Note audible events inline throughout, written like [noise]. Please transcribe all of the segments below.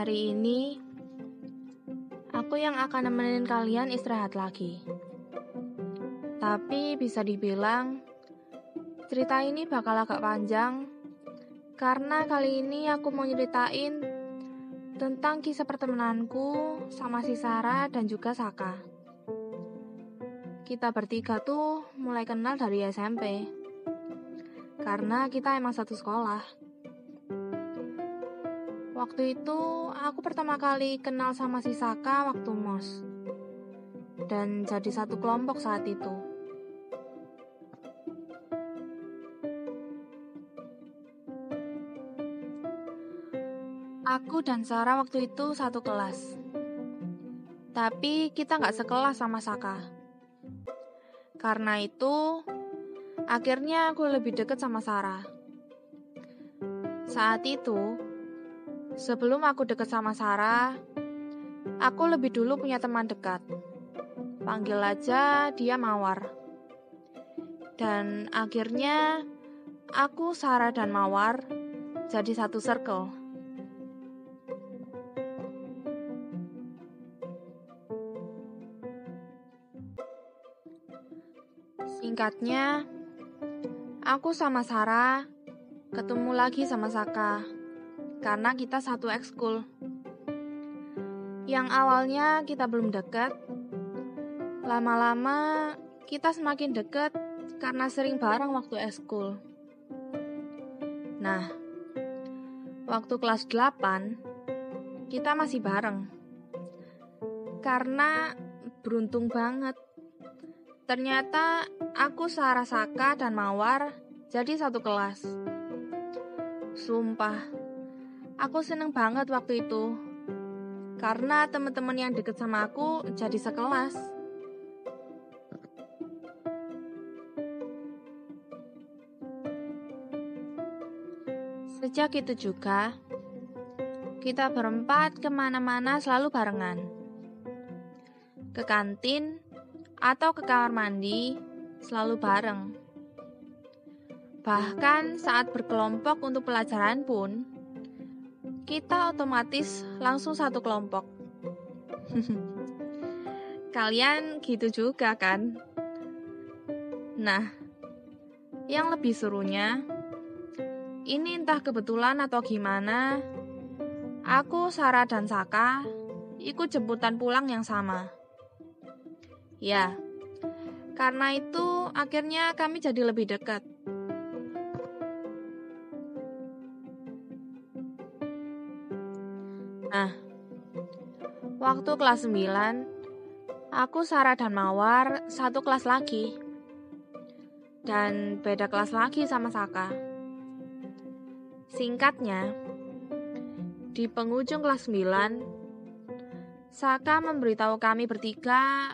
Hari ini, aku yang akan nemenin kalian istirahat lagi. Tapi bisa dibilang, cerita ini bakal agak panjang, karena kali ini aku mau nyeritain tentang kisah pertemananku sama si Sarah dan juga Saka. Kita bertiga tuh mulai kenal dari SMP, karena kita emang satu sekolah. Waktu itu aku pertama kali kenal sama si Saka waktu MOS. Dan jadi satu kelompok saat itu. Aku dan Sarah waktu itu satu kelas. Tapi kita nggak sekelas sama Saka. Karena itu, akhirnya aku lebih deket sama Sarah. Saat itu, Sebelum aku deket sama Sarah, aku lebih dulu punya teman dekat. Panggil aja dia Mawar. Dan akhirnya aku, Sarah, dan Mawar jadi satu circle. Singkatnya, aku sama Sarah ketemu lagi sama Saka karena kita satu ekskul. Yang awalnya kita belum dekat, lama-lama kita semakin dekat karena sering bareng waktu ekskul. Nah, waktu kelas 8, kita masih bareng. Karena beruntung banget. Ternyata aku Sarah Saka dan Mawar jadi satu kelas. Sumpah, Aku seneng banget waktu itu. Karena teman-teman yang deket sama aku jadi sekelas. Sejak itu juga, kita berempat ke mana-mana selalu barengan. Ke kantin atau ke kamar mandi selalu bareng. Bahkan saat berkelompok untuk pelajaran pun, kita otomatis langsung satu kelompok. [laughs] Kalian gitu juga kan? Nah, yang lebih serunya, ini entah kebetulan atau gimana, aku, Sarah, dan Saka ikut jemputan pulang yang sama. Ya, karena itu akhirnya kami jadi lebih dekat. Waktu kelas 9, aku Sarah dan Mawar satu kelas lagi. Dan beda kelas lagi sama Saka. Singkatnya, di penghujung kelas 9, Saka memberitahu kami bertiga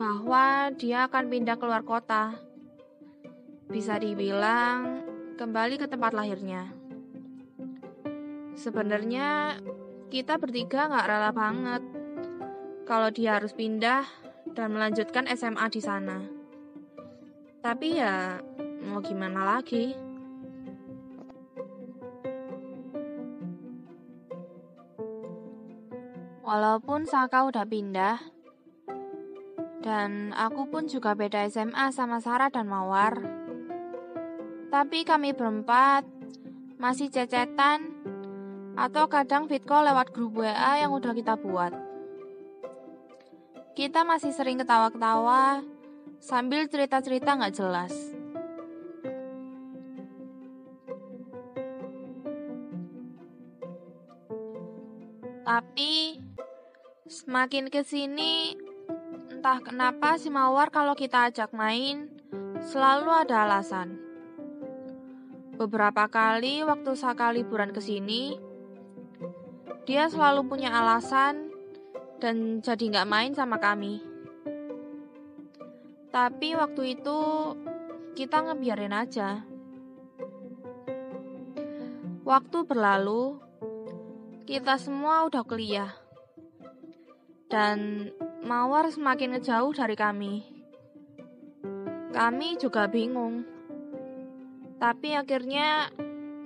bahwa dia akan pindah keluar kota. Bisa dibilang kembali ke tempat lahirnya. Sebenarnya kita bertiga nggak rela banget kalau dia harus pindah dan melanjutkan SMA di sana. Tapi ya, mau gimana lagi? Walaupun Saka udah pindah, dan aku pun juga beda SMA sama Sarah dan Mawar, tapi kami berempat masih cecetan atau kadang fit lewat grup WA yang udah kita buat. Kita masih sering ketawa-ketawa sambil cerita-cerita nggak jelas. Tapi semakin ke sini entah kenapa si Mawar kalau kita ajak main selalu ada alasan. Beberapa kali waktu Saka liburan ke sini, Dia selalu punya alasan dan jadi nggak main sama kami. Tapi waktu itu kita ngebiarin aja. Waktu berlalu, kita semua udah kuliah. Dan Mawar semakin ngejauh dari kami. Kami juga bingung. Tapi akhirnya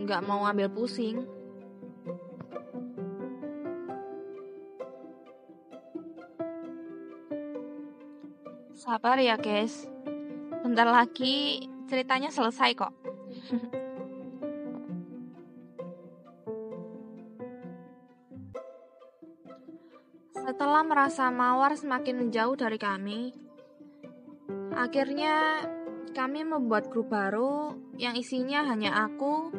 nggak mau ambil pusing. Sabar ya guys. Bentar lagi ceritanya selesai kok. [laughs] Setelah merasa Mawar semakin menjauh dari kami, akhirnya kami membuat grup baru yang isinya hanya aku,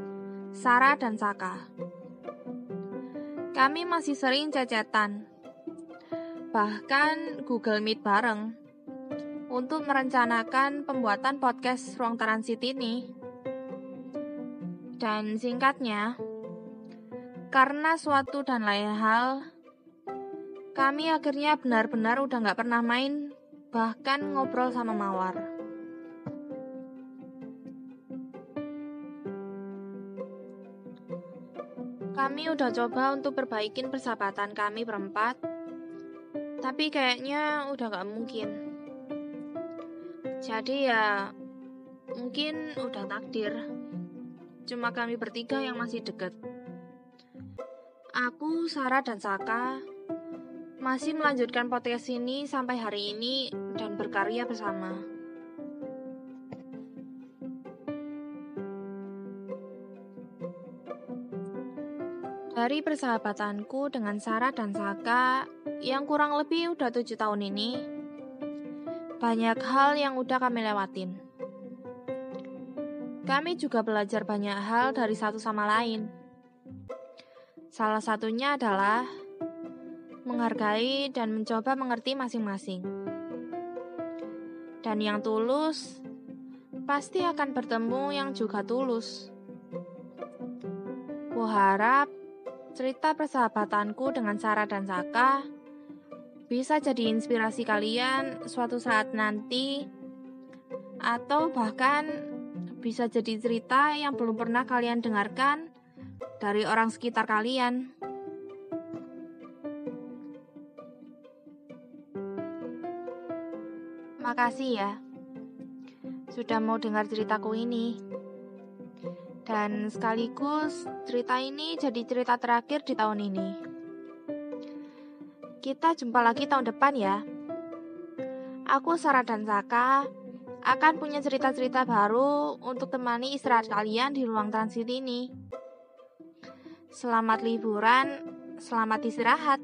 Sarah, dan Saka. Kami masih sering cecetan, bahkan Google Meet bareng untuk merencanakan pembuatan podcast Ruang Transit ini. Dan singkatnya, karena suatu dan lain hal, kami akhirnya benar-benar udah gak pernah main, bahkan ngobrol sama Mawar. Kami udah coba untuk perbaikin persahabatan kami berempat, tapi kayaknya udah gak mungkin. Jadi ya, mungkin udah takdir. Cuma kami bertiga yang masih deket. Aku, Sarah, dan Saka masih melanjutkan podcast ini sampai hari ini dan berkarya bersama. Dari persahabatanku dengan Sarah dan Saka yang kurang lebih udah tujuh tahun ini, banyak hal yang udah kami lewatin. Kami juga belajar banyak hal dari satu sama lain. Salah satunya adalah menghargai, dan mencoba mengerti masing-masing. Dan yang tulus pasti akan bertemu yang juga tulus. Kuharap cerita persahabatanku dengan Sarah dan Saka bisa jadi inspirasi kalian suatu saat nanti, atau bahkan bisa jadi cerita yang belum pernah kalian dengarkan dari orang sekitar kalian. Makasih ya, sudah mau dengar ceritaku ini. Dan sekaligus cerita ini jadi cerita terakhir di tahun ini. Kita jumpa lagi tahun depan ya. Aku Sarah dan Saka akan punya cerita-cerita baru untuk temani istirahat kalian di ruang transit ini. Selamat liburan, selamat istirahat.